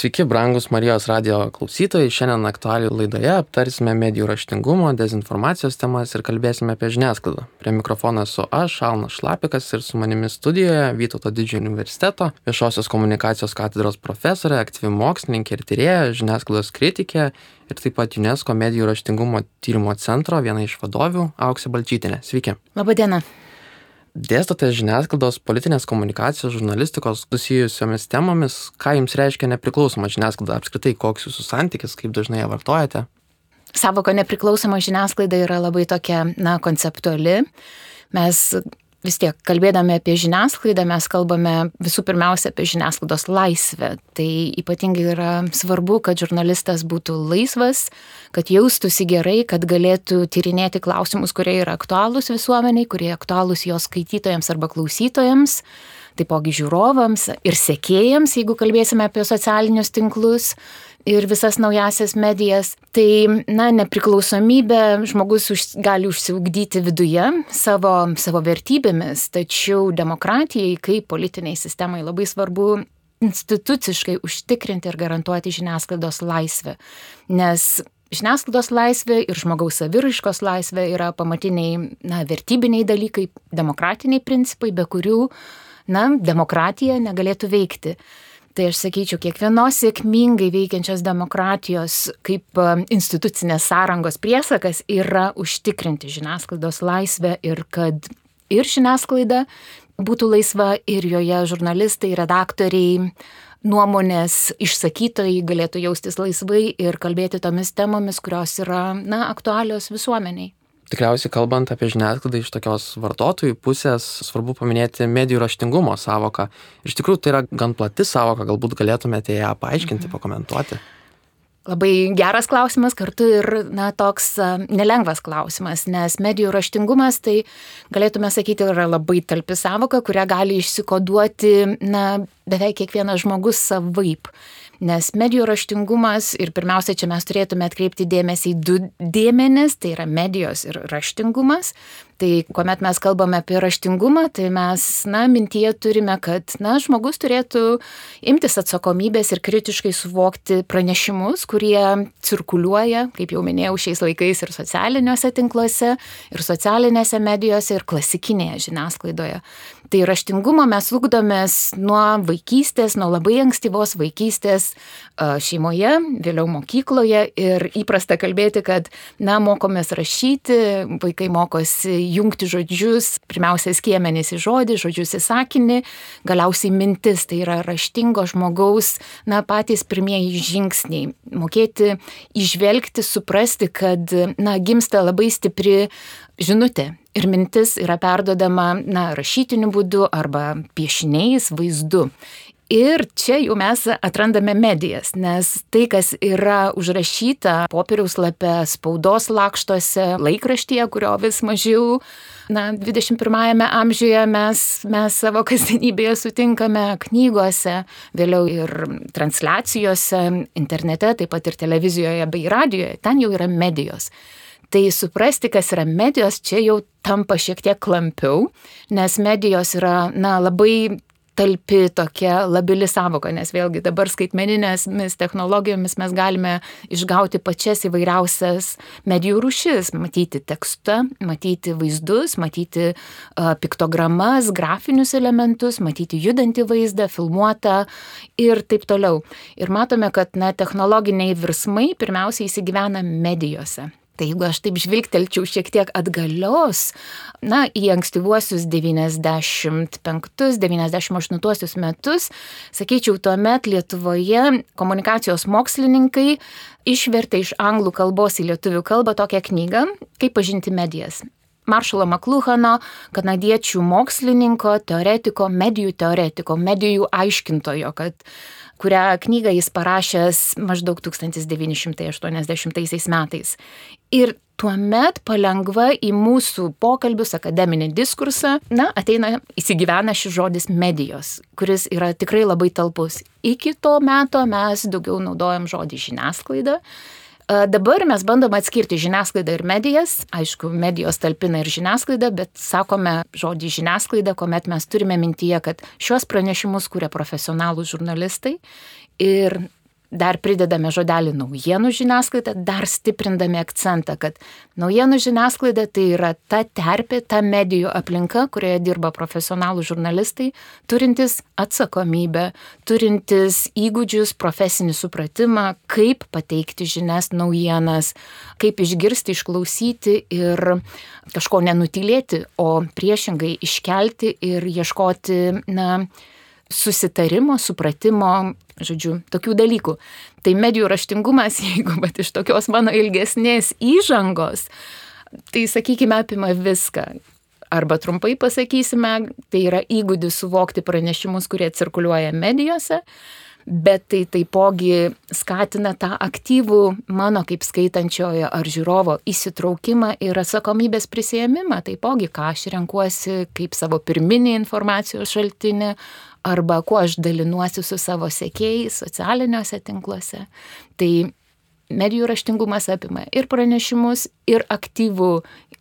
Sveiki, brangus Marijos radio klausytojai. Šiandien aktualių laidoje aptarsime medijų raštingumo, dezinformacijos temas ir kalbėsime apie žiniasklaidą. Prie mikrofono esu aš, Alnas Šlapikas ir su manimi studijoje Vytauto didžiojo universiteto viešosios komunikacijos katedros profesorė, aktyvi mokslininkė ir tyrėja, žiniasklaidos kritikė ir taip pat UNESCO medijų raštingumo tyrimo centro viena iš vadovių Auksė Balčytinė. Sveiki. Labadiena dėstote žiniasklaidos politinės komunikacijos žurnalistikos susijusiomis temomis. Ką jums reiškia nepriklausoma žiniasklaida? Apskritai koks jūsų santykis kaip dažnai ją vartojate? Sąvoka nepriklausoma žiniasklaida yra labai tokia na konceptuali. Mes vis tiek kalbėdami apie žiniasklaidą mes kalbame visų pirmiausia apie žiniasklaidos laisvę. Tai ypatingai yra svarbu, kad žurnalistas būtų laisvas, kad jaustųsi gerai, kad galėtų tyrinėti klausimus, kurie yra aktualūs visuomeniai, kurie aktualūs jos skaitytojams arba klausytojams, taipogi žiūrovams ir sekėjams, jeigu kalbėsime apie socialinius tinklus ir visas naujasias medijas. Tai, na, nepriklausomybė žmogus už, gali užsiugdyti viduje savo, savo vertybėmis, tačiau demokratijai kaip politiniai sistemai labai svarbu instituciškai užtikrinti ir garantuoti žiniasklaidos laisvę. Nes žiniasklaidos laisvė ir žmogaus saviraiškos laisvė yra pamatiniai, na, vertybiniai dalykai, demokratiniai principai, be kurių, na, demokratija negalėtų veikti. Tai aš sakyčiau, kiekvienos sėkmingai veikiančios demokratijos kaip e, institucinės sąrangos priesakas yra užtikrinti žiniasklaidos laisvę ir kad ir žiniasklaida būtų laisva ir joje žurnalistai, redaktoriai, nuomonės išsakytojai galėtų jaustis laisvai ir kalbėti tomis temomis, kurios yra na, aktualios visuomeniai tikriausiai kalbant apie žiniasklaidą iš tokios vartotojų pusės svarbu paminėti medijų raštingumo sąvoką iš tikrųjų tai yra gan plati sąvoka galbūt galėtumėte ją paaiškinti mhm. pakomentuoti Labai geras klausimas, kartu ir na, toks nelengvas klausimas, nes medijų raštingumas, tai galėtume sakyti, yra labai talpi savoka, kurią gali išsikoduoti na, beveik kiekvienas žmogus savaip. Nes medijų raštingumas ir pirmiausia, čia mes turėtume atkreipti dėmesį į du dėmenis, tai yra medijos ir raštingumas. Tai kuomet mes kalbame apie raštingumą, tai mes, na, mintyje turime, kad, na, žmogus turėtų imtis atsakomybės ir kritiškai suvokti pranešimus, kurie cirkuliuoja, kaip jau minėjau, šiais laikais ir socialiniuose tinkluose, ir socialinėse medijose, ir klasikinėje žiniasklaidoje. Tai raštingumo mes ugdomės nuo vaikystės, nuo labai ankstyvos vaikystės šeimoje, vėliau mokykloje ir įprasta kalbėti, kad, na, mokomės rašyti, vaikai mokosi jungti žodžius, pirmiausia, skiemenys į žodį, žodžius į sakinį, galiausiai mintis, tai yra raštingo žmogaus, na, patys pirmieji žingsniai. Mokėti išvelgti, suprasti, kad, na, gimsta labai stipri žinutė. Ir mintis yra perdodama, na, rašytiniu būdu arba piešiniais, vaizdu. Ir čia jau mes atrandame medijas, nes tai, kas yra užrašyta popieriaus lape, spaudos lakštuose, laikraštyje, kurio vis mažiau, na, 21-ame amžiuje mes, mes savo kasdienybėje sutinkame knygose, vėliau ir transliacijose, internete, taip pat ir televizijoje bei radijoje, ten jau yra medijos. Tai suprasti, kas yra medijos, čia jau tampa šiek tiek klampiau, nes medijos yra, na, labai talpi tokia labili savoka, nes vėlgi dabar skaitmeninėmis technologijomis mes galime išgauti pačias įvairiausias medijų rušis, matyti tekstą, matyti vaizdus, matyti uh, piktogramas, grafinius elementus, matyti judantį vaizdą, filmuotą ir taip toliau. Ir matome, kad na, technologiniai virsmai pirmiausiai įsigyvena medijose. Tai jeigu aš taip žvilgtelčiau šiek tiek atgalios, na, į ankstyvuosius 95-98 metus, sakyčiau, tuomet Lietuvoje komunikacijos mokslininkai išvertė iš anglų kalbos į lietuvių kalbą tokią knygą, kaip pažinti medijas. Maršalo Makluhano, kanadiečių mokslininko, teoretiko, medijų teoretiko, medijų aiškintojo, kad kurią knygą jis parašęs maždaug 1980 metais. Ir tuomet palengva į mūsų pokalbius, akademinį diskursą, na, ateina, įsigyvena šis žodis medijos, kuris yra tikrai labai talpus. Iki to meto mes daugiau naudojam žodį žiniasklaida, Dabar mes bandom atskirti žiniasklaidą ir medijas. Aišku, medijos talpina ir žiniasklaidą, bet sakome žodį žiniasklaida, kuomet mes turime mintyje, kad šios pranešimus kūrė profesionalų žurnalistai ir dar pridedame žodelį naujienų žiniasklaida, dar stiprindami akcentą, kad naujienų žiniasklaida tai yra ta terpė, ta medijų aplinka, kurioje dirba profesionalų žurnalistai, turintys atsakomybę, turintys įgūdžius, profesinį supratimą, kaip pateikti žinias, naujienas, kaip išgirsti, išklausyti ir kažko nenutilėti, o priešingai iškelti ir ieškoti, na, susitarimo, supratimo, žodžiu, tokių dalykų. Tai medijų raštingumas, jeigu bet iš tokios mano ilgesnės įžangos, tai sakykime apima viską. Arba trumpai pasakysime, tai yra įgūdis suvokti pranešimus, kurie cirkuliuoja medijose, bet tai taipogi skatina tą aktyvų mano kaip skaitančiojo ar žiūrovo įsitraukimą ir atsakomybės prisėmimą, taipogi ką aš renkuosi kaip savo pirminį informacijos šaltinį, arba kuo aš dalinuosi su savo sekėjais socialiniuose tinkluose. Tai medijų raštingumas apima ir pranešimus, ir aktyvų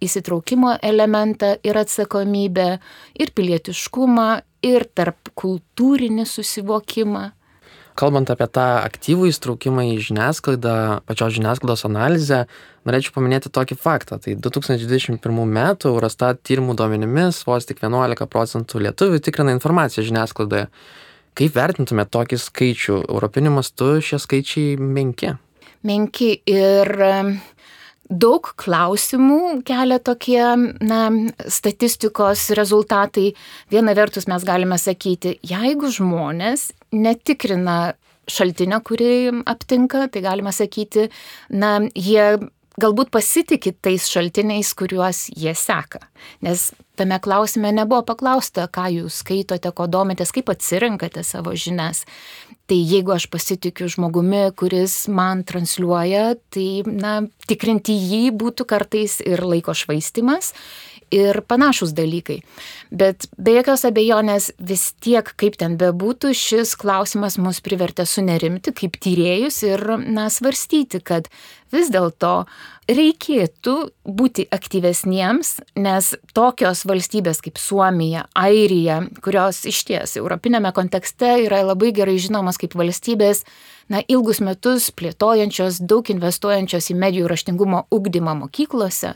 įsitraukimo elementą, ir atsakomybę, ir pilietiškumą, ir tarp kultūrinį susivokimą kalbant apie tą aktyvų įstraukimą į žiniasklaidą, pačios žiniasklaidos analizę, norėčiau paminėti tokį faktą. Tai 2021 m. Eurostat tyrimų duomenimis vos tik 11 procentų lietuvių tikrina informaciją žiniasklaidoje. Kaip vertintumėte tokį skaičių? Europiniu mastu šie skaičiai menki. Menki ir daug klausimų kelia tokie na, statistikos rezultatai. Viena vertus mes galime sakyti, jeigu žmonės netikrina šaltinio, kurį aptinka, tai galima sakyti, na, jie galbūt pasitikit tais šaltiniais, kuriuos jie seka. Nes tame klausime nebuvo paklausta, ką jūs skaitote, ko domitės, kaip atsirinkate savo žinias. Tai jeigu aš pasitikiu žmogumi, kuris man transliuoja, tai, na, tikrinti jį būtų kartais ir laiko švaistimas ir panašus dalykai. Bet be jokios abejonės vis tiek, kaip ten bebūtų, šis klausimas mus privertė sunerimti kaip tyrėjus ir, na, svarstyti, kad vis dėlto reikėtų būti aktyvesniems, nes tokios valstybės kaip Suomija, Airija, kurios iš ties europinėme kontekste yra labai gerai žinomas kaip valstybės, na, ilgus metus plėtojančios, daug investuojančios į medijų raštingumo ugdymą mokyklose,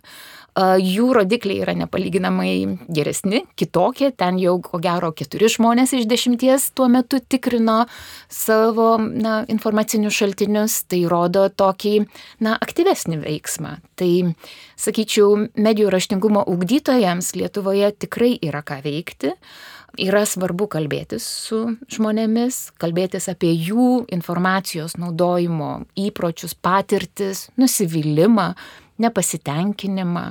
jų rodikliai yra nepalyginamai geresni, kitokie, ten jau ko gero keturi žmonės iš dešimties tuo metu tikrino savo na, informacinius šaltinius, tai rodo tokį na, aktyvesnį veiksmą. Tai, sakyčiau, medijų raštingumo ugdytojams Lietuvoje tikrai yra ką veikti. Yra svarbu kalbėtis su žmonėmis, kalbėtis apie jų informacijos naudojimo įpročius, patirtis, nusivylimą, nepasitenkinimą.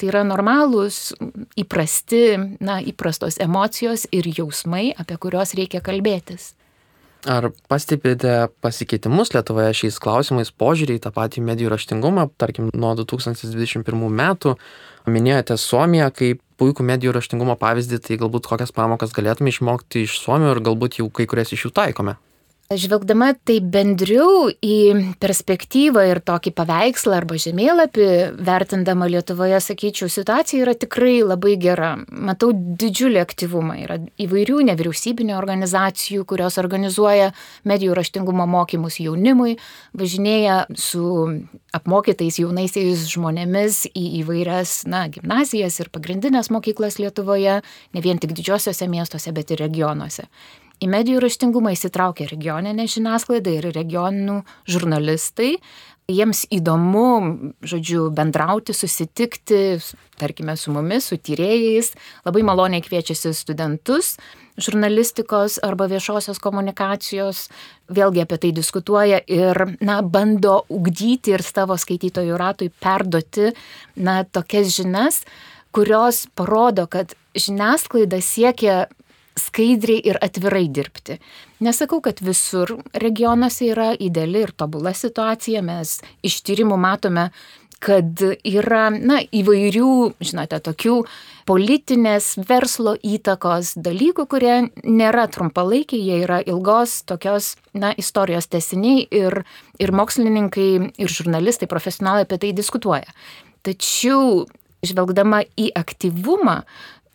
Tai yra normalūs, įprasti, na, įprastos emocijos ir jausmai, apie kuriuos reikia kalbėtis. Ar pastebite pasikeitimus Lietuvoje šiais klausimais požiūrį į tą patį medijų raštingumą, tarkim, nuo 2021 metų? Minėjote Suomiją kaip puikų medijų raštingumo pavyzdį, tai galbūt kokias pamokas galėtume išmokti iš Suomijos ir galbūt jau kai kurias iš jų taikome? Žvelgdama tai bendriau į perspektyvą ir tokį paveikslą arba žemėlapį, vertindama Lietuvoje, sakyčiau, situacija yra tikrai labai gera. Matau didžiulį aktyvumą. Yra įvairių nevyriausybinio organizacijų, kurios organizuoja medijų raštingumo mokymus jaunimui, važinėja su apmokytais jaunaisiais žmonėmis į įvairias, na, gimnazijas ir pagrindinės mokyklas Lietuvoje, ne vien tik didžiosiuose miestuose, bet ir regionuose. Į medijų raštingumą įsitraukia regioninė žiniasklaida ir regioninių žurnalistai. Jiems įdomu, žodžiu, bendrauti, susitikti, tarkime, su mumis, su tyrėjais. Labai maloniai kviečiasi studentus žurnalistikos arba viešosios komunikacijos, vėlgi apie tai diskutuoja ir, na, bando ugdyti ir savo skaitytojų ratui perduoti, na, tokias žinias, kurios parodo, kad žiniasklaida siekia skaidriai ir atvirai dirbti. Nesakau, kad visur regionuose yra ideali ir tobula situacija, mes iš tyrimų matome, kad yra, na, įvairių, žinote, tokių politinės verslo įtakos dalykų, kurie nėra trumpalaikiai, jie yra ilgos tokios, na, istorijos tesiniai ir, ir mokslininkai, ir žurnalistai, profesionalai apie tai diskutuoja. Tačiau, žvelgdama į aktyvumą,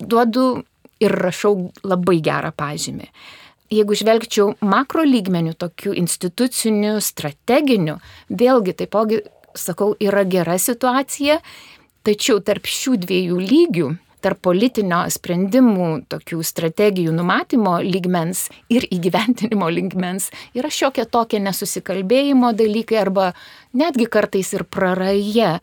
duodu ir rašau labai gerą pažymį. jeigu žvelgčiau makro lygmenių, tokių institucinių, strateginių, vėlgi taipogi, sakau, yra gera situacija, tačiau tarp šių dviejų lygių tarp politinio sprendimų, tokių strategijų numatymo lygmens ir įgyventinimo lygmens yra šiokia tokia nesusikalbėjimo dalykai arba netgi kartais ir praraja.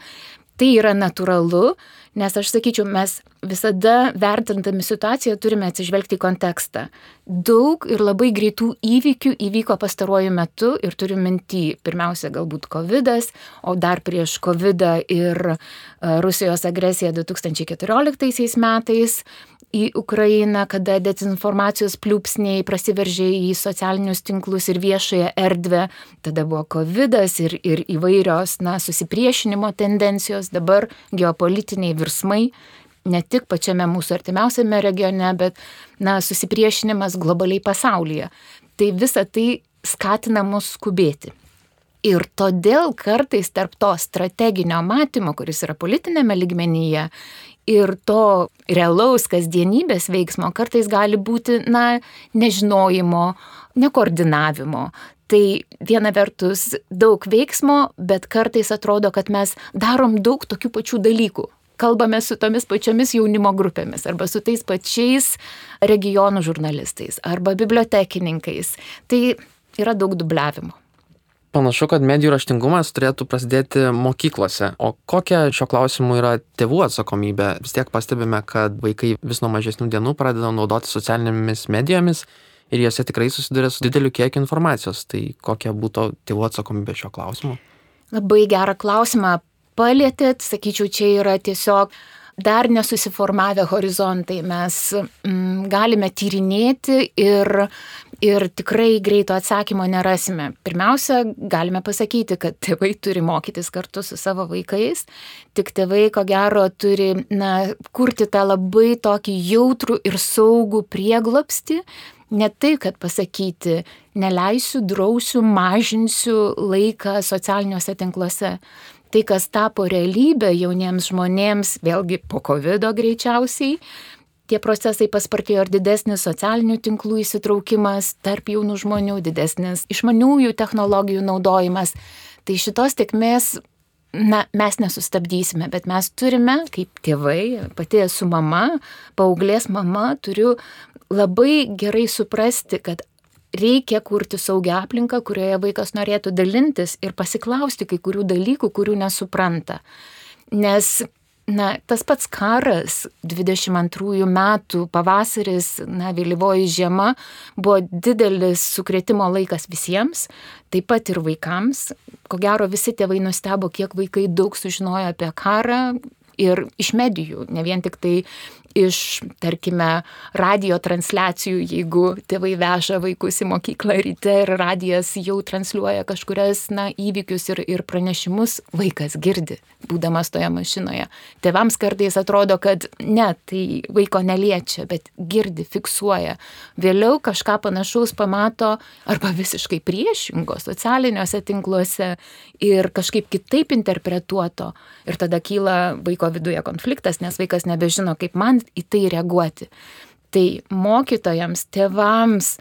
Tai yra natūralu, nes aš sakyčiau, mes visada vertintami situaciją turime atsižvelgti į kontekstą. Daug ir labai greitų įvykių įvyko pastaruoju metu ir turiu minti, pirmiausia, galbūt COVID, o dar prieš COVID ir e, Rusijos agresiją 2014 metais, į Ukrainą, kada dezinformacijos pliūpsniai prasiveržė į socialinius tinklus ir viešąją erdvę, tada buvo COVID ir, ir įvairios na, susipriešinimo tendencijos, dabar geopolitiniai virsmai, ne tik pačiame mūsų artimiausiame regione, bet na, susipriešinimas globaliai pasaulyje. Tai visa tai skatina mus skubėti. Ir todėl kartais tarp to strateginio matymo, kuris yra politinėme ligmenyje, ir to realaus kasdienybės veiksmo kartais gali būti, na, nežinojimo, nekoordinavimo. Tai viena vertus daug veiksmo, bet kartais atrodo, kad mes darom daug tokių pačių dalykų. Kalbame su tomis pačiomis jaunimo grupėmis arba su tais pačiais regionų žurnalistais arba bibliotekininkais. Tai yra daug dubliavimo. Panašu, kad medijų raštingumas turėtų prasidėti mokyklose. O kokia šio klausimu yra tėvų atsakomybė? Vis tiek pastebime, kad vaikai vis nuo mažesnių dienų pradeda naudoti socialinėmis medijomis ir juose tikrai susiduria su dideliu kiekiu informacijos. Tai kokia būtų tėvų atsakomybė šio klausimu? Labai gerą klausimą palėtėt, sakyčiau, čia yra tiesiog dar nesusiformavę horizontai. Mes mm, galime tyrinėti ir, ir tikrai greito atsakymo nerasime. Pirmiausia, galime pasakyti, kad tėvai turi mokytis kartu su savo vaikais, tik tėvai, ko gero, turi na, kurti tą labai tokį jautrų ir saugų prieglopsti. Ne tai, kad pasakyti, neleisiu, drausiu, mažinsiu laiką socialiniuose tinkluose, tai, kas tapo realybė jauniems žmonėms, vėlgi po COVID greičiausiai, tie procesai paspartėjo ir didesnis socialinių tinklų įsitraukimas tarp jaunų žmonių, didesnis išmaniųjų technologijų naudojimas. Tai šitos tekmės na, mes nesustabdysime, bet mes turime, kaip tėvai, pati esu mama, paauglės mama, turiu labai gerai suprasti, kad reikia kurti saugią aplinką, kurioje vaikas norėtų dalintis ir pasiklausti kai kurių dalykų, kurių nesupranta. Nes Na, tas pats karas 22 metų pavasaris, na, vėlyvoji žiema buvo didelis sukrėtimo laikas visiems, taip pat ir vaikams. Ko gero visi tėvai nustebo, kiek vaikai daug sužinojo apie karą ir iš medijų, ne vien tik tai iš, tarkime, radio transliacijų, jeigu tėvai veža vaikus į mokyklą ryte ir radijas jau transliuoja kažkurias, na, įvykius ir, ir pranešimus, vaikas girdi, būdamas toje mašinoje. Tėvams kartais atrodo, kad ne, tai vaiko neliečia, bet girdi, fiksuoja. Vėliau kažką panašaus pamato arba visiškai priešingo socialiniuose tinkluose ir kažkaip kitaip interpretuoto. Ir tada kyla vaiko viduje konfliktas, nes vaikas nebežino, kaip man į tai reaguoti. Tai mokytojams, tėvams,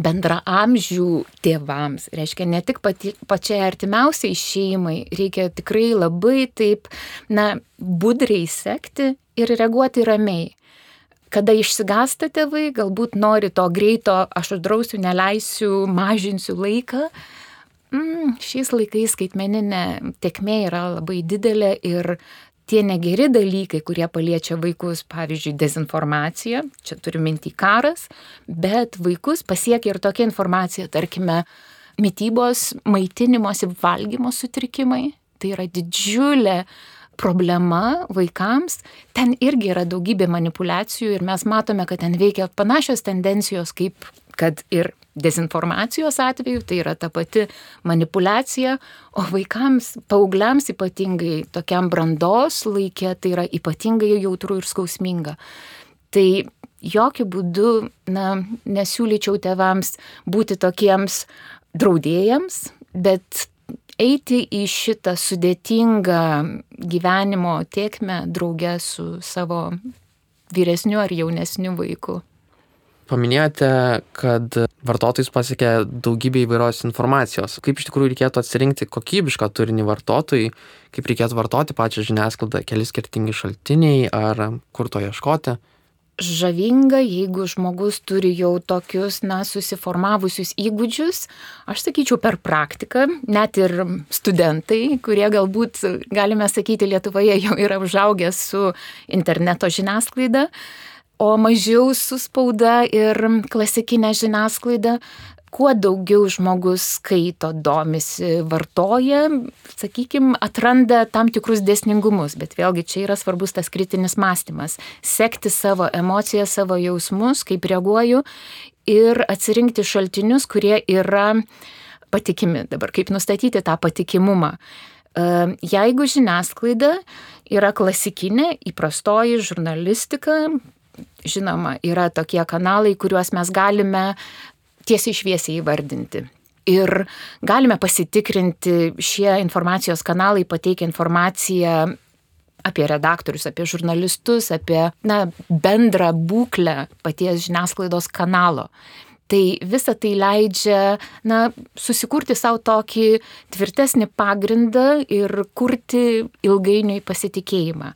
bendra amžių tėvams, reiškia ne tik pati, pačiai artimiausiai šeimai, reikia tikrai labai taip, na, budriai sekti ir reaguoti ramiai. Kada išsigasta tėvai, galbūt nori to greito, aš uždrausiu, neleisiu, mažinsiu laiką, mm, šiais laikais skaitmeninė tekmė yra labai didelė ir tie negeri dalykai, kurie paliečia vaikus, pavyzdžiui, dezinformacija, čia turiu minti karas, bet vaikus pasiekia ir tokia informacija, tarkime, mytybos, maitinimosi, valgymo sutrikimai. Tai yra didžiulė problema vaikams, ten irgi yra daugybė manipulacijų ir mes matome, kad ten veikia panašios tendencijos kaip kad ir dezinformacijos atveju, tai yra ta pati manipulacija, o vaikams, paaugliams ypatingai tokiam brandos laikė, tai yra ypatingai jautru ir skausminga. Tai jokių būdų, na, nesiūlyčiau tevams būti tokiems draudėjams, bet eiti į šitą sudėtingą gyvenimo tiekmę draugę su savo vyresniu ar jaunesniu vaiku. Paminėjote, kad vartotojus pasiekia daugybė įvairios informacijos. Kaip iš tikrųjų reikėtų atsirinkti kokybišką turinį vartotojui, kaip reikėtų vartoti pačią žiniasklaidą, keli skirtingi šaltiniai ar kur to ieškoti žavinga, jeigu žmogus turi jau tokius, na, susiformavusius įgūdžius, aš sakyčiau, per praktiką, net ir studentai, kurie galbūt, galime sakyti, Lietuvoje jau yra užaugę su interneto žiniasklaida, o mažiau su spauda ir klasikinė žiniasklaida, kuo daugiau žmogus skaito, domisi, vartoja, sakykime, atranda tam tikrus dėsningumus, bet vėlgi čia yra svarbus tas kritinis mąstymas - sekti savo emocijas, savo jausmus, kaip reaguoju ir atsirinkti šaltinius, kurie yra patikimi. Dabar kaip nustatyti tą patikimumą. Jeigu žiniasklaida yra klasikinė, įprastoji žurnalistika, žinoma, yra tokie kanalai, kuriuos mes galime tiesiai šviesiai įvardinti. Ir galime pasitikrinti, šie informacijos kanalai pateikia informaciją apie redaktorius, apie žurnalistus, apie na, bendrą būklę paties žiniasklaidos kanalo. Tai visa tai leidžia na, susikurti savo tokį tvirtesnį pagrindą ir kurti ilgainiui pasitikėjimą.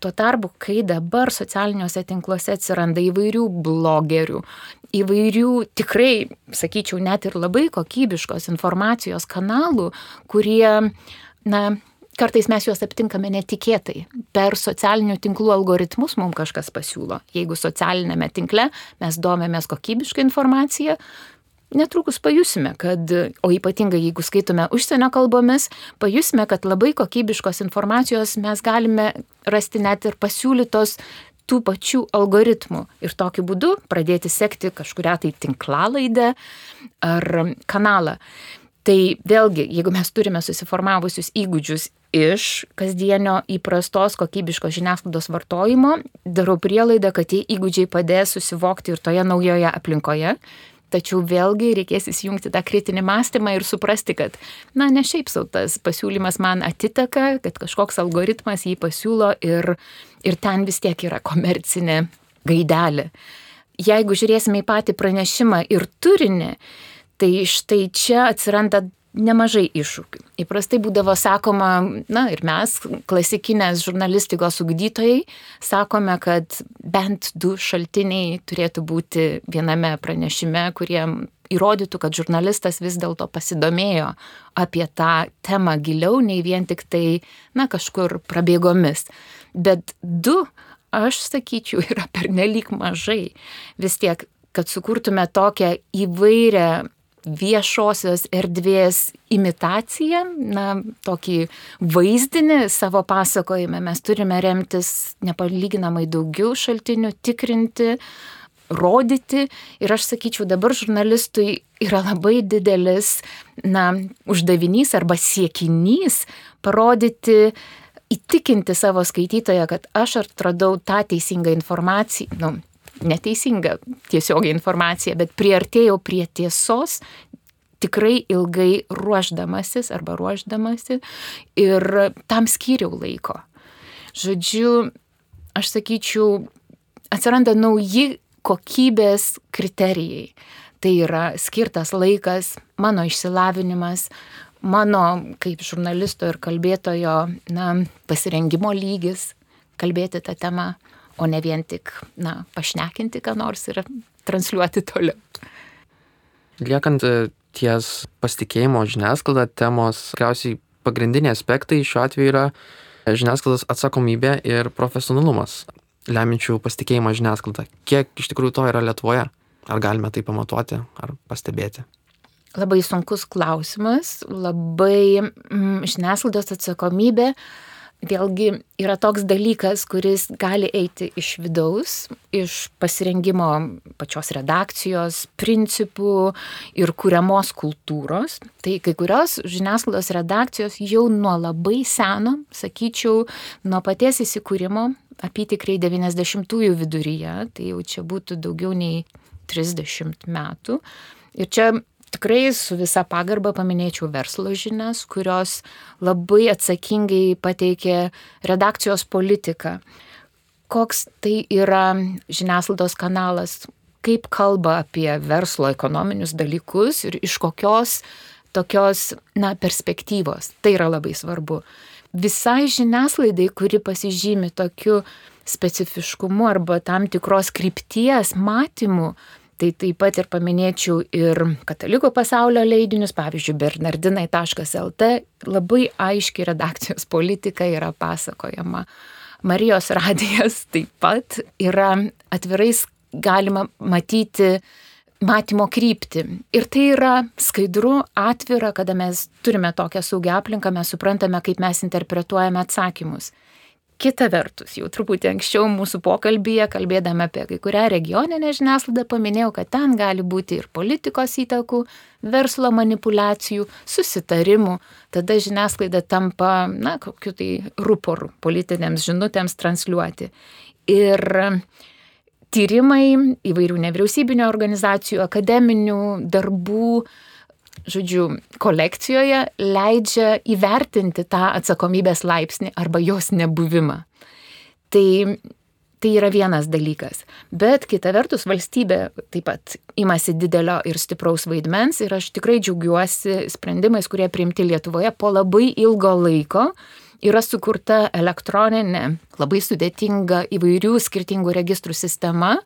Tuo tarpu, kai dabar socialiniuose tinkluose atsiranda įvairių blogerių, įvairių tikrai, sakyčiau, net ir labai kokybiškos informacijos kanalų, kurie, na, kartais mes juos aptinkame netikėtai. Per socialinių tinklų algoritmus mums kažkas pasiūlo. Jeigu socialinėme tinkle mes domėmės kokybišką informaciją, netrukus pajusime, kad, o ypatingai jeigu skaitome užsienio kalbomis, pajusime, kad labai kokybiškos informacijos mes galime rasti net ir pasiūlytos tų pačių algoritmų ir tokiu būdu pradėti sekti kažkuria tai tinklalaidę ar kanalą. Tai vėlgi, jeigu mes turime susiformavusius įgūdžius iš kasdienio įprastos kokybiškos žiniasklaidos vartojimo, darau prielaidą, kad tie įgūdžiai padės susivokti ir toje naujoje aplinkoje, Tačiau vėlgi reikės įsijungti tą kritinį mąstymą ir suprasti, kad, na, ne šiaip sau tas pasiūlymas man atiteka, kad kažkoks algoritmas jį pasiūlo ir, ir ten vis tiek yra komercinė gaidelė. Jeigu žiūrėsime į patį pranešimą ir turinį, tai štai čia atsiranda nemažai iššūkių. Įprastai būdavo sakoma, na ir mes, klasikinės žurnalistikos ugdytojai, sakome, kad bent du šaltiniai turėtų būti viename pranešime, kurie įrodytų, kad žurnalistas vis dėlto pasidomėjo apie tą temą giliau, nei vien tik tai, na, kažkur prabėgomis. Bet du, aš sakyčiau, yra pernelyg mažai. Vis tiek, kad sukurtume tokią įvairią viešosios erdvės imitaciją, na, tokį vaizdinį savo pasakojime mes turime remtis nepalyginamai daugiau šaltinių, tikrinti, rodyti. Ir aš sakyčiau, dabar žurnalistui yra labai didelis, na, uždavinys arba siekinys parodyti, įtikinti savo skaitytoją, kad aš atradau tą teisingą informaciją, nu, neteisinga tiesiogiai informacija, bet priartėjau prie tiesos tikrai ilgai ruoždamasis arba ruoždamasi ir tam skyriau laiko. Žodžiu, aš sakyčiau, atsiranda nauji kokybės kriterijai. Tai yra skirtas laikas, mano išsilavinimas, mano kaip žurnalisto ir kalbėtojo na, pasirengimo lygis kalbėti tą temą o ne vien tik, na, pašnekinti ką nors ir transliuoti toliau. Liekant e, ties pasitikėjimo žiniasklaida temos, tikriausiai pagrindiniai aspektai šiuo atveju yra žiniasklaidos atsakomybė ir profesionalumas, leminčių pasitikėjimą žiniasklaidą. Kiek iš tikrųjų to yra Lietuvoje? Ar galime tai pamatuoti ar pastebėti? Labai sunkus klausimas, labai mm, žiniasklaidos atsakomybė vėlgi yra toks dalykas, kuris gali eiti iš vidaus, iš pasirengimo pačios redakcijos principų ir kuriamos kultūros. Tai kai kurios žiniasklaidos redakcijos jau nuo labai seno, sakyčiau, nuo paties įsikūrimo, apytikriai 90-ųjų viduryje, tai jau čia būtų daugiau nei 30 metų. Ir čia tikrai su visa pagarba paminėčiau verslo žinias, kurios labai atsakingai pateikė redakcijos politiką. Koks tai yra žiniasklaidos kanalas, kaip kalba apie verslo ekonominius dalykus ir iš kokios tokios, na, perspektyvos. Tai yra labai svarbu. Visai žiniaslaidai, kuri pasižymi tokiu specifiškumu arba tam tikros krypties matymu, Tai taip pat ir paminėčiau ir katalikų pasaulio leidinius, pavyzdžiui, bernardinai.lt, labai aiški redakcijos politika yra pasakojama. Marijos radijas taip pat yra atvirais galima matyti matymo kryptį. Ir tai yra skaidru, atvira, kada mes turime tokią saugią aplinką, mes suprantame, kaip mes interpretuojame atsakymus. Kita vertus, jau truputį anksčiau mūsų pokalbėje, kalbėdami apie kai kurią regioninę žiniasklaidą, paminėjau, kad ten gali būti ir politikos įtakų, verslo manipulacijų, susitarimų. Tada žiniasklaida tampa, na, kokiu tai ruporu politinėms žinutėms transliuoti. Ir tyrimai įvairių nevyriausybinio organizacijų, akademinių darbų, žodžiu, kolekcijoje leidžia įvertinti tą atsakomybės laipsnį arba jos nebuvimą. Tai, tai yra vienas dalykas. Bet kita vertus, valstybė taip pat imasi didelio ir stipraus vaidmens ir aš tikrai džiaugiuosi sprendimais, kurie priimti Lietuvoje po labai ilgo laiko. Yra sukurta elektroninė, labai sudėtinga įvairių skirtingų registrų sistema.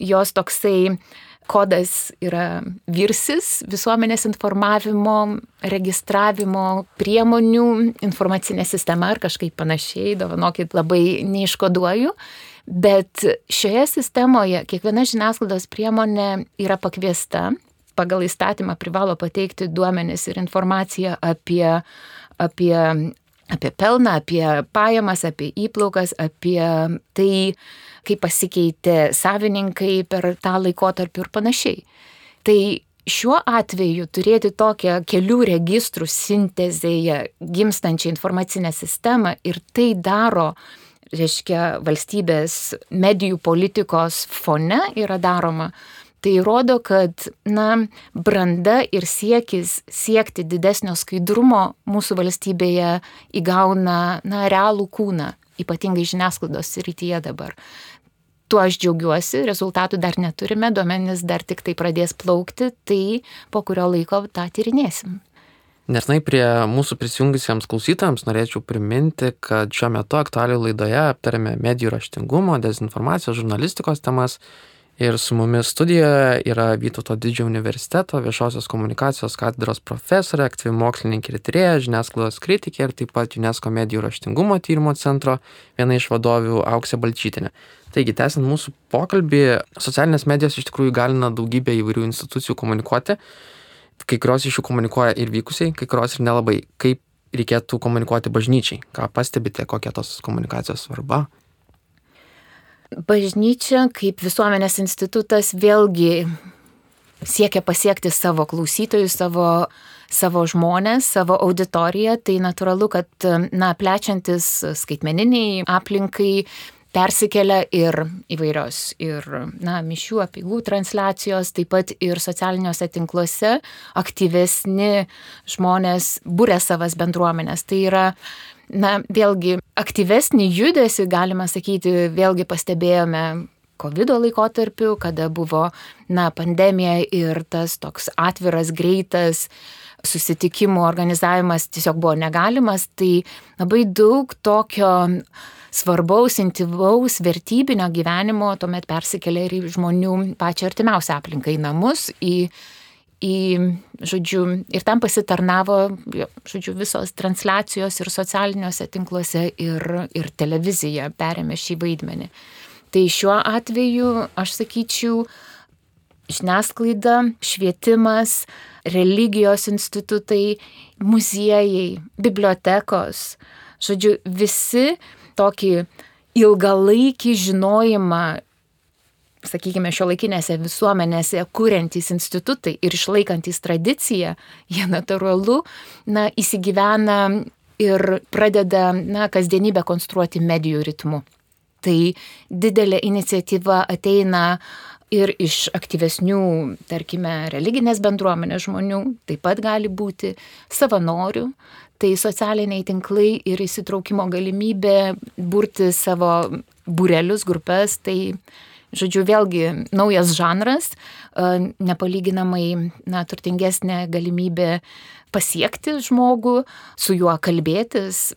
Jos toksai kodas yra virsis visuomenės informavimo, registravimo priemonių, informacinė sistema ar kažkaip panašiai, dovanokit, labai neiškoduoju. Bet šioje sistemoje kiekviena žiniasklaidos priemonė yra pakviesta, pagal įstatymą privalo pateikti duomenis ir informaciją apie, apie, apie pelną, apie pajamas, apie įplaukas, apie tai, kaip pasikeitė savininkai per tą laikotarpį ir panašiai. Tai šiuo atveju turėti tokią kelių registrų sintezėje gimstančią informacinę sistemą ir tai daro, reiškia, valstybės medijų politikos fone yra daroma, tai rodo, kad, na, branda ir siekis siekti didesnio skaidrumo mūsų valstybėje įgauna, na, realų kūną, ypatingai žiniasklaidos rytyje dabar tuo aš džiaugiuosi, rezultatų dar neturime, duomenys dar tik tai pradės plaukti, tai po kurio laiko tą tyrinėsim. Nesnai prie mūsų prisijungusiems klausytojams norėčiau priminti, kad šiuo metu aktualių laidoje aptarėme medijų raštingumo, dezinformacijos, žurnalistikos temas ir su mumis studijoje yra Vytauto didžiojo universiteto viešosios komunikacijos katedros profesorė, aktyvi mokslininkė ir tyrėja, žiniasklaidos kritikė ir taip pat UNESCO medijų raštingumo tyrimo centro viena iš vadovių Auksė Balčytinė. Taigi, tęsiant mūsų pokalbį, socialinės medijos iš tikrųjų galina daugybę įvairių institucijų komunikuoti. Kai kurios iš jų komunikuoja ir vykusiai, kai kurios ir nelabai. Kaip reikėtų komunikuoti bažnyčiai? Ką pastebite, kokia tos komunikacijos svarba? Bažnyčia kaip visuomenės institutas vėlgi siekia pasiekti savo klausytojus, savo, savo žmonės, savo auditoriją. Tai natūralu, kad, na, plečiantis skaitmeniniai aplinkai, persikelia ir įvairios ir, na, mišių apigų transliacijos, taip pat ir socialiniuose tinkluose aktyvesni žmonės būrė savas bendruomenės. Tai yra, na, vėlgi aktyvesnį judesi, galima sakyti, vėlgi pastebėjome COVID laikotarpiu, kada buvo, na, pandemija ir tas toks atviras, greitas susitikimų organizavimas tiesiog buvo negalimas, tai labai daug tokio svarbaus, intivaus, vertybinio gyvenimo tuomet persikelia ir į žmonių pačią artimiausią aplinką, į namus, į, į, žodžiu, ir tam pasitarnavo, žodžiu, visos transliacijos ir socialiniuose tinkluose ir, ir televizija perėmė šį vaidmenį. Tai šiuo atveju aš sakyčiau, žiniasklaida, švietimas, religijos institutai, muziejai, bibliotekos, žodžiu, visi tokį ilgalaikį žinojimą, sakykime, šio laikinėse visuomenėse kuriantys institutai ir išlaikantys tradiciją, jie natūralu, na, įsigyvena ir pradeda, na, kasdienybę konstruoti medijų ritmu. Tai didelė iniciatyva ateina ir iš aktyvesnių, tarkime, religinės bendruomenės žmonių, taip pat gali būti savanorių, tai socialiniai tinklai ir įsitraukimo galimybė burti savo būrelius, grupės, tai žodžiu, vėlgi naujas žanras, nepalyginamai na, turtingesnė galimybė pasiekti žmogų, su juo kalbėtis,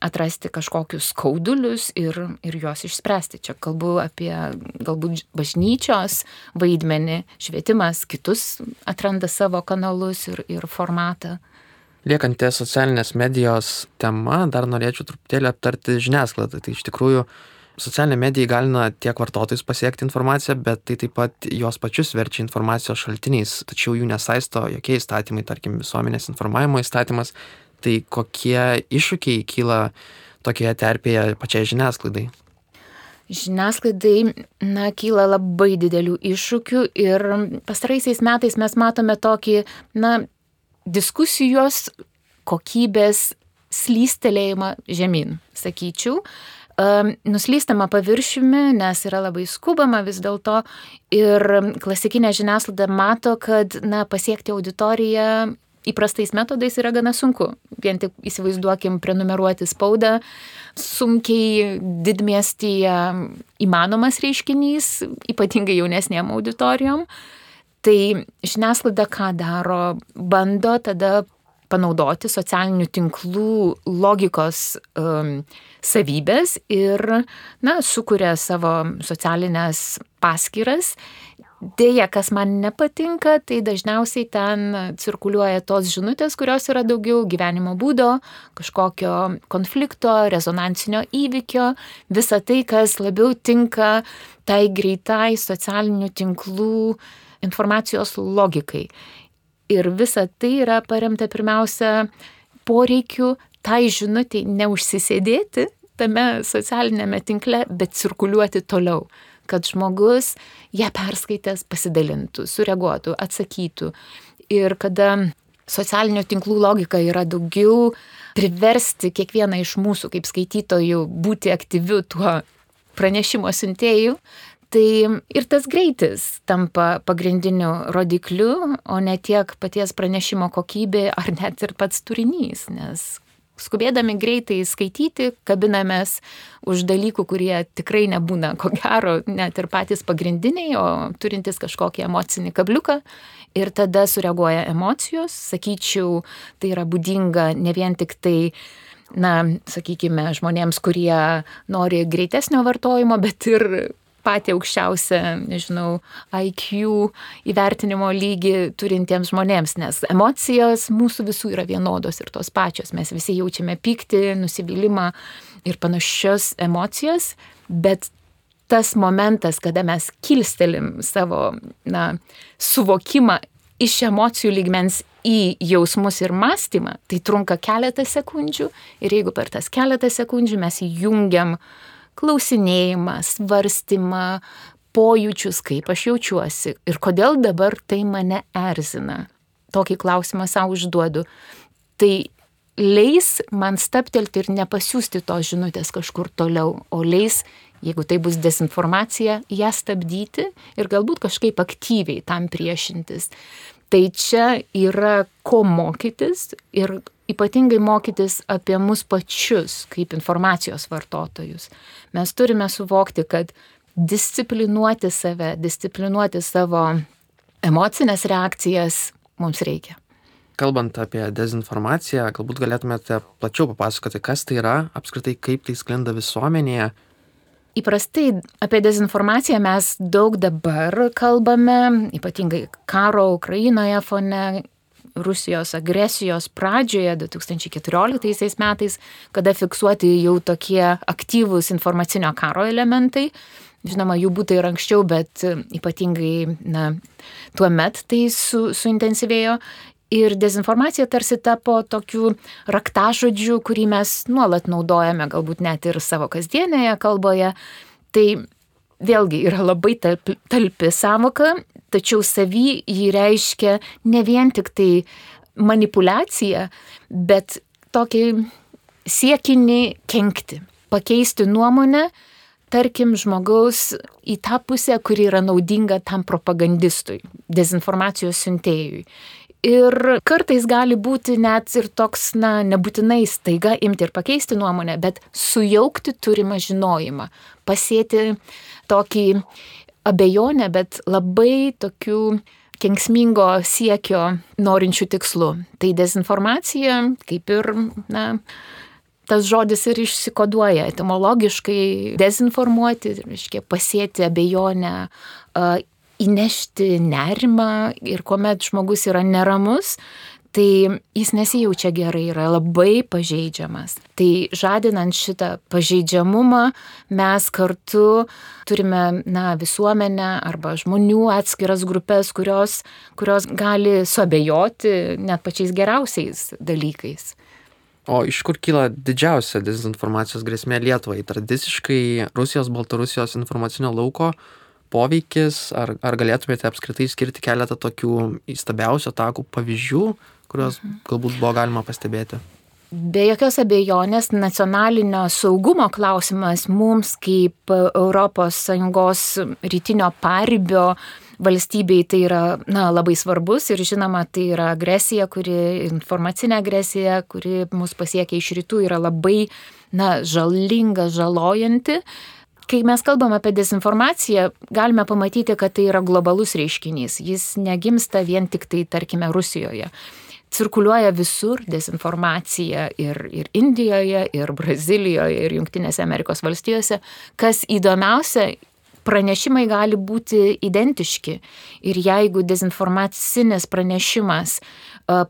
atrasti kažkokius skaudulius ir, ir juos išspręsti. Čia kalbu apie galbūt bažnyčios vaidmenį, švietimas, kitus atranda savo kanalus ir, ir formatą. Liekant ties socialinės medijos tema, dar norėčiau truputėlį aptarti žiniasklaidą. Tai iš tikrųjų socialinė medija įgalina tiek vartotojus pasiekti informaciją, bet tai taip pat juos pačius verčia informacijos šaltiniais, tačiau jų nesaisto jokie įstatymai, tarkim visuomenės informavimo įstatymas, tai kokie iššūkiai kyla tokioje terpėje pačiai žiniasklaidai? Žiniasklaidai, na, kyla labai didelių iššūkių ir pastaraisiais metais mes matome tokį, na, diskusijos kokybės slystelėjimą žemyn, sakyčiau. Nuslystama paviršiumi, nes yra labai skubama vis dėlto ir klasikinė žiniasklaida mato, kad na, pasiekti auditoriją įprastais metodais yra gana sunku. Vien tik įsivaizduokim prenumeruoti spaudą, sunkiai didmiestyje įmanomas reiškinys, ypatingai jaunesniem auditorijom. Tai žiniasklaida ką daro, bando tada panaudoti socialinių tinklų logikos um, savybės ir, na, sukuria savo socialinės paskiras Deja, kas man nepatinka, tai dažniausiai ten cirkuliuoja tos žinutės, kurios yra daugiau gyvenimo būdo, kažkokio konflikto, rezonansinio įvykio, visa tai, kas labiau tinka tai greitai socialinių tinklų informacijos logikai. Ir visa tai yra paremta pirmiausia poreikiu tai žinutį neužsisėdėti tame socialinėme tinkle, bet cirkuliuoti toliau kad žmogus ją perskaitęs pasidalintų, sureaguotų, atsakytų. Ir kada socialinių tinklų logika yra daugiau priversti kiekvieną iš mūsų kaip skaitytojų būti aktyviu tuo pranešimo siuntėjų, tai ir tas greitis tampa pagrindiniu rodikliu, o ne tiek paties pranešimo kokybė ar net ir pats turinys, nes skubėdami greitai skaityti, kabinamės už dalykų, kurie tikrai nebūna, ko gero, net ir patys pagrindiniai, o turintis kažkokį emocinį kabliuką. Ir tada sureaguoja emocijos, sakyčiau, tai yra būdinga ne vien tik tai na, sakykime, žmonėms, kurie nori greitesnio vartojimo, bet ir patį aukščiausią, nežinau, IQ įvertinimo lygį turintiems žmonėms, nes emocijos mūsų visų yra vienodos ir tos pačios. Mes visi jaučiame pyktį, nusivylimą ir panašios emocijas, bet tas momentas, kada mes kilstelim savo na, suvokimą iš emocijų lygmens į jausmus ir mąstymą, tai trunka keletą sekundžių ir jeigu per tas keletą sekundžių mes įjungiam uh, klausinėjimą, svarstymą, pojūčius, kaip aš jaučiuosi ir kodėl dabar tai mane erzina. Tokį klausimą savo užduodu. Tai leis man staptelti ir nepasiūsti tos žinutės kažkur toliau, o leis, jeigu tai bus dezinformacija, ją stabdyti ir galbūt kažkaip aktyviai tam priešintis. Tai čia yra ko mokytis ir ypatingai mokytis apie mus pačius kaip informacijos vartotojus. Mes turime suvokti, kad disciplinuoti save, disciplinuoti savo emocinės reakcijas mums reikia. Kalbant apie dezinformaciją, galbūt galėtumėte plačiau papasakoti, kas tai yra, apskritai kaip tai sklinda visuomenėje. Įprastai apie dezinformaciją mes daug dabar kalbame, ypatingai karo Ukrainoje fone, Rusijos agresijos pradžioje 2014 metais, kada fiksuoti jau tokie aktyvūs informacinio karo elementai. Žinoma, jų būtų ir anksčiau, bet ypatingai, na, tuo met tai su, suintensyvėjo. Ir dezinformacija tarsi tapo tokiu raktažodžiu, kurį mes nuolat naudojame, galbūt net ir savo kasdienėje kalboje. Tai vėlgi yra labai talpi, talpi savoka tačiau savy jį reiškia ne vien tik tai manipulaciją, bet tokį siekinį kenkti, pakeisti nuomonę, tarkim, žmogaus į tą pusę, kuri yra naudinga tam propagandistui, dezinformacijos siuntėjui. Ir kartais gali būti net ir toks, na, nebūtinai staiga imti ir pakeisti nuomonę, bet sujaukti turimą žinojimą, pasėti tokį abejonę, bet labai tokių kenksmingo siekio norinčių tikslų. Tai dezinformacija, kaip ir, na, tas žodis ir išsikoduoja etimologiškai dezinformuoti, reiškia pasėti abejonę, įnešti nerimą ir kuomet žmogus yra neramus, tai jis nesijaučia gerai, yra labai pažeidžiamas. Tai žadinant šitą pažeidžiamumą, mes kartu turime na, visuomenę arba žmonių atskiras grupės, kurios, kurios gali suabejoti net pačiais geriausiais dalykais. O iš kur kyla didžiausia dezinformacijos grėsmė Lietuvai? Tradiciškai Rusijos, Baltarusijos informacinio lauko poveikis, ar, ar galėtumėte apskritai skirti keletą tokių įstabiausių atakų pavyzdžių, kuriuos mhm. galbūt buvo galima pastebėti? Be jokios abejonės nacionalinio saugumo klausimas mums kaip ES rytinio paribio valstybei tai yra na, labai svarbus ir žinoma, tai yra agresija, kuri, informacinė agresija, kuri mus pasiekia iš rytų, yra labai na, žalinga, žalojanti. Kai mes kalbam apie dezinformaciją, galime pamatyti, kad tai yra globalus reiškinys. Jis negimsta vien tik tai, tarkime, Rusijoje cirkuliuoja visur dezinformacija ir, ir Indijoje, ir Brazilijoje, ir Junktinėse Amerikos valstijose. Kas įdomiausia, pranešimai gali būti identiški. Ir jeigu dezinformacinis pranešimas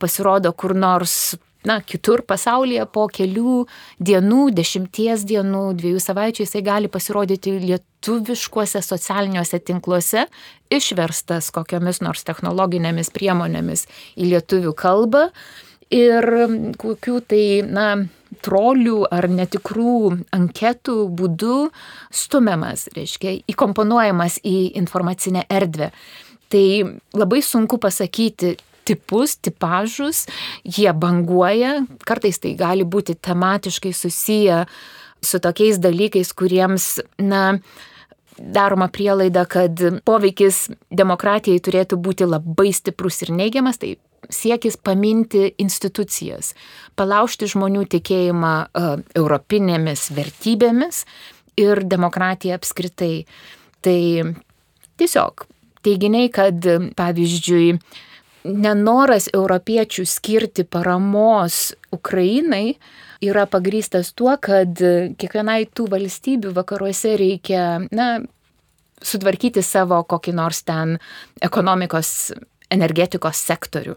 pasirodo kur nors na, kitur pasaulyje po kelių dienų, dešimties dienų, dviejų savaičių jisai gali pasirodyti lietuviškuose socialiniuose tinkluose, išverstas kokiomis nors technologinėmis priemonėmis į lietuvių kalbą ir kokių tai, na, trolių ar netikrų anketų būdu stumiamas, reiškia, įkomponuojamas į informacinę erdvę. Tai labai sunku pasakyti, tipus, tipažus, jie banguoja, kartais tai gali būti tematiškai susiję su tokiais dalykais, kuriems, na, daroma prielaida, kad poveikis demokratijai turėtų būti labai stiprus ir neigiamas, tai siekis paminti institucijas, palaužti žmonių tikėjimą uh, europinėmis vertybėmis ir demokratija apskritai. Tai tiesiog teiginiai, kad pavyzdžiui, nenoras europiečių skirti paramos Ukrainai yra pagrystas tuo, kad kiekvienai tų valstybių vakaruose reikia, na, sutvarkyti savo kokį nors ten ekonomikos, energetikos sektorių.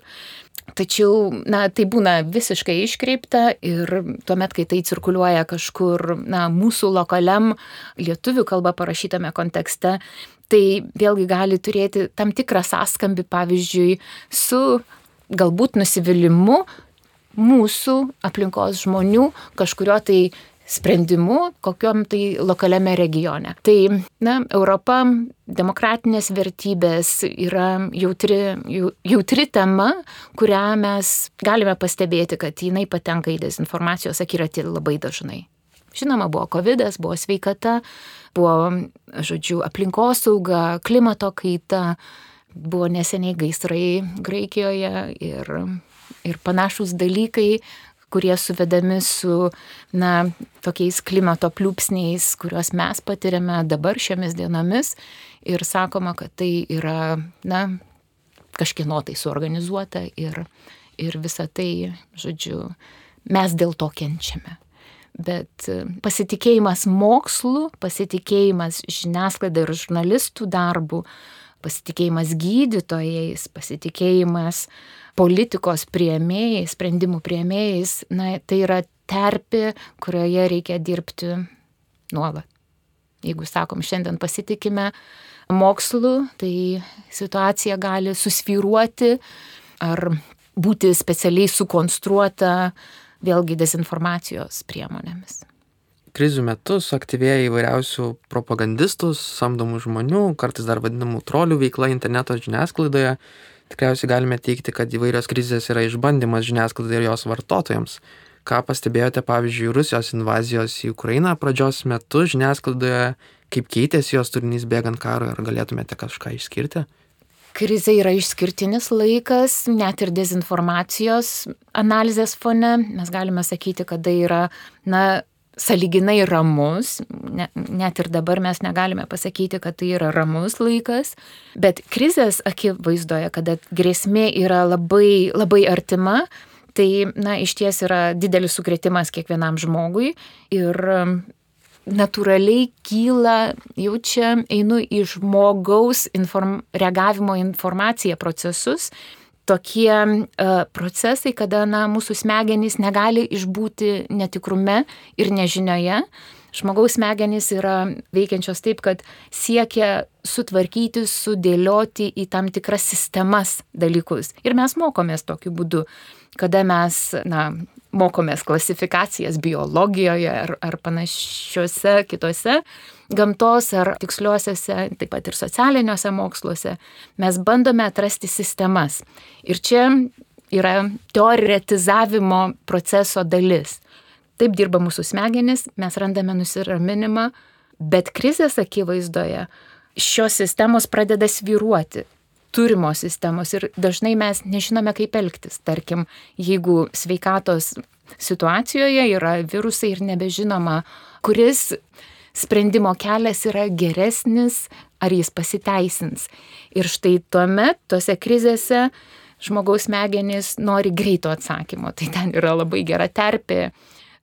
Tačiau, na, tai būna visiškai iškreipta ir tuomet, kai tai cirkuliuoja kažkur, na, mūsų lokaliam lietuvių kalba parašytame kontekste, tai vėlgi gali turėti tam tikrą sąskambį, pavyzdžiui, su galbūt nusivylimu mūsų aplinkos žmonių kažkurio tai sprendimu kokiam tai lokaliame regione. Tai, na, Europa, demokratinės vertybės yra jautri, jautri tema, kurią mes galime pastebėti, kad jinai patenka į dezinformacijos akiratį labai dažnai. Žinoma, buvo COVID, buvo sveikata, buvo, žodžiu, aplinkosauga, klimato kaita, buvo neseniai gaisrai Graikijoje ir, ir panašus dalykai, kurie suvedami su, na, tokiais klimato pliūpsniais, kuriuos mes patiriame dabar šiomis dienomis. Ir sakoma, kad tai yra, na, kažkieno tai suorganizuota ir, ir visa tai, žodžiu, mes dėl to kenčiame bet e, pasitikėjimas mokslu, pasitikėjimas žiniasklaida ir žurnalistų darbu, pasitikėjimas gydytojais, pasitikėjimas politikos prieimėjais, sprendimų prieimėjais, na, tai yra terpė, kurioje reikia dirbti nuolat. Jeigu sakom, šiandien pasitikime mokslu, tai situacija gali susviruoti ar būti specialiai sukonstruota vėlgi dezinformacijos priemonėmis. Krizių metu suaktyvėja įvairiausių propagandistų, samdomų žmonių, kartais dar vadinamų trolių veikla interneto žiniasklaidoje. Tikriausiai galime teikti, kad įvairios krizės yra išbandymas žiniasklaidai ir jos vartotojams. Ką pastebėjote, pavyzdžiui, Rusijos invazijos į Ukrainą pradžios metu žiniasklaidoje, kaip keitėsi jos turinys bėgant karui, ar galėtumėte kažką išskirti? Krizė yra išskirtinis laikas, net ir dezinformacijos analizės fone. Mes galime sakyti, kad tai yra, na, saliginai ramus, ne, net ir dabar mes negalime pasakyti, kad tai yra ramus laikas, bet krizės akivaizdoje, kada grėsmė yra labai, labai artima, tai, na, iš ties yra didelis sukretimas kiekvienam žmogui. Ir natūraliai kyla, jau čia einu į žmogaus inform, reagavimo informaciją procesus, tokie uh, procesai, kada na, mūsų smegenys negali išbūti netikrume ir nežinioje. Žmogaus smegenys yra veikiančios taip, kad siekia sutvarkyti, sudėlioti į tam tikras sistemas dalykus. Ir mes mokomės tokiu būdu, kada mes na, mokomės klasifikacijas biologijoje ar, ar panašiuose kitose gamtos ar tiksliuosiuose, taip pat ir socialiniuose moksluose, mes bandome atrasti sistemas. Ir čia yra teoretizavimo proceso dalis. Taip dirba mūsų smegenys, mes randame nusiraminimą, bet krizės akivaizdoje šios sistemos pradeda sviruoti turimos sistemos ir dažnai mes nežinome, kaip elgtis. Tarkim, jeigu sveikatos situacijoje yra virusai ir nebežinoma, kuris sprendimo kelias yra geresnis, ar jis pasiteisins. Ir štai tuomet tose krizėse žmogaus smegenys nori greito atsakymo. Tai ten yra labai gera terpė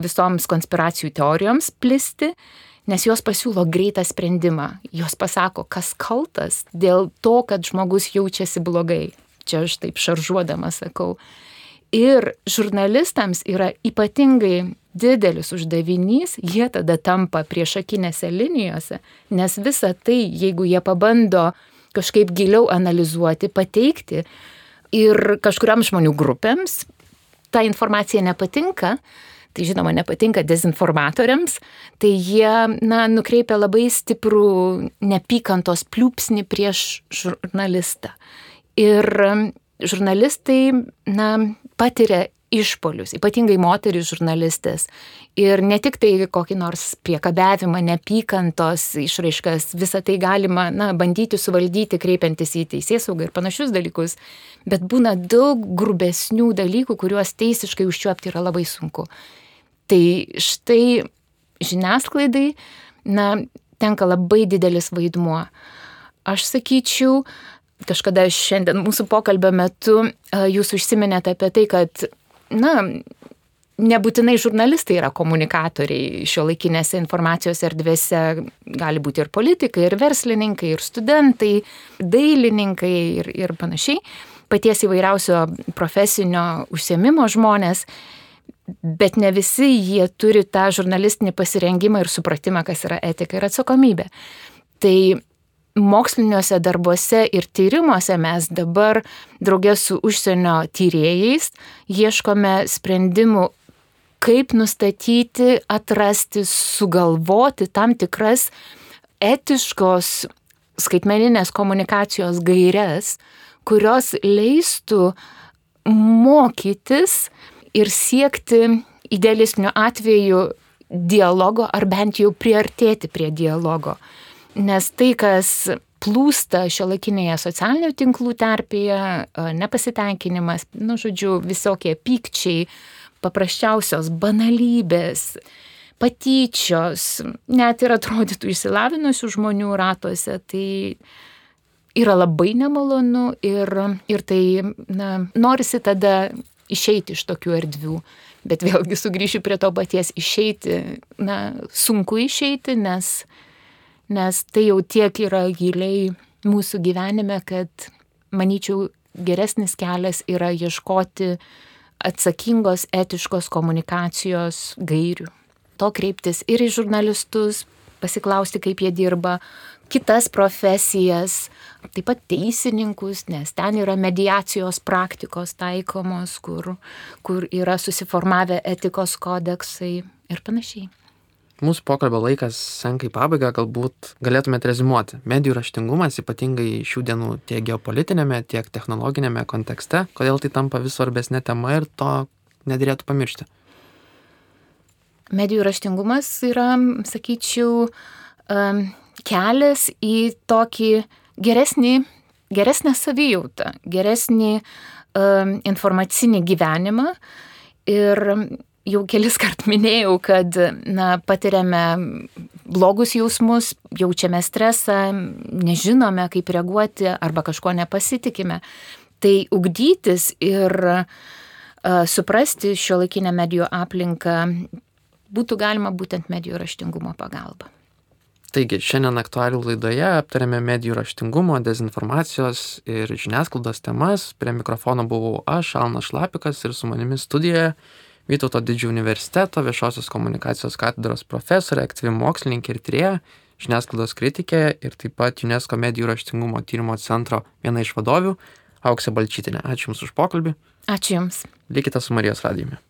visoms konspiracijų teorijoms plisti, nes jos pasiūlo greitą sprendimą. Jos pasako, kas kaltas dėl to, kad žmogus jaučiasi blogai. Čia aš taip šaržuodama sakau. Ir žurnalistams yra ypatingai didelis uždavinys, jie tada tampa priešakinėse linijose, nes visa tai, jeigu jie pabando kažkaip giliau analizuoti, pateikti ir kažkuriam žmonių grupėms ta informacija nepatinka, tai žinoma nepatinka dezinformatoriams, tai jie na, nukreipia labai stiprų nepykantos pliūpsnį prieš žurnalistą. Ir žurnalistai na, patiria išpolius, ypatingai moterys žurnalistės. Ir ne tik tai kokį nors priekabiavimą, nepykantos išraiškas, visą tai galima na, bandyti suvaldyti, kreipiantis į teisėsaugą ir panašius dalykus, bet būna daug grubesnių dalykų, kuriuos teisiškai užčiuopti yra labai sunku. Tai štai žiniasklaidai, na, tenka labai didelis vaidmuo. Aš sakyčiau, kažkada šiandien mūsų pokalbio metu jūs užsiminėte apie tai, kad, na, nebūtinai žurnalistai yra komunikatoriai šio laikinėse informacijos erdvėse, gali būti ir politikai, ir verslininkai, ir studentai, dailininkai ir, ir panašiai, paties įvairiausio profesinio užsiemimo žmonės bet ne visi jie turi tą žurnalistinį pasirengimą ir supratimą, kas yra etika ir atsakomybė. Tai moksliniuose darbuose ir tyrimuose mes dabar draugė su užsienio tyrėjais ieškome sprendimų, kaip nustatyti, atrasti, sugalvoti tam tikras etiškos skaitmeninės komunikacijos gairias, kurios leistų mokytis ir siekti idealistiniu atveju dialogo ar bent jau priartėti prie dialogo. Nes tai, kas plūsta šio laikinėje socialinių tinklų terpėje, nepasitenkinimas, nu, žodžiu, visokie pykčiai, paprasčiausios banalybės, patyčios, net ir atrodytų išsilavinusių žmonių ratuose, tai yra labai nemalonu ir, ir tai, na, norisi tada išeiti iš tokių erdvių. Bet vėlgi sugrįšiu prie to paties išeiti. Na, sunku išeiti, nes, nes tai jau tiek yra giliai mūsų gyvenime, kad, manyčiau, geresnis kelias yra ieškoti atsakingos etiškos komunikacijos gairių. To kreiptis ir į žurnalistus, pasiklausti, kaip jie dirba, kitas profesijas, taip pat teisininkus, nes ten yra mediacijos praktikos taikomos, kur, kur yra susiformavę etikos kodeksai ir panašiai. Mūsų pokalbio laikas senka į pabaigą, galbūt galėtumėte rezimuoti. Medijų raštingumas, ypatingai šių dienų tiek geopolitinėme, tiek technologinėme kontekste, kodėl tai tampa vis svarbesnė tema ir to nedėlėtų pamiršti. Medijų raštingumas yra, sakyčiau, kelias į tokį geresnį, geresnę savijautą, geresnį informacinį gyvenimą. Ir jau kelis kart minėjau, kad na, patiriame blogus jausmus, jaučiame stresą, nežinome, kaip reaguoti arba kažko nepasitikime. Tai ugdytis ir uh, suprasti šio laikinę medijų aplinką būtų galima būtent medijų raštingumo pagalba. Taigi, šiandien aktualių laidoje aptarėme medijų raštingumo, dezinformacijos ir žiniasklaidos temas. Prie mikrofono buvau aš, Alnas Šlapikas ir su manimi studijoje Vytauto didžiojo universiteto viešosios komunikacijos katedros profesorė, aktyvi mokslininkė ir trėja, žiniasklaidos kritikė ir taip pat UNESCO medijų raštingumo tyrimo centro viena iš vadovių, Auksė Balčytinė. Ačiū Jums už pokalbį. Ačiū Jums. Likite su Marijos radijumi.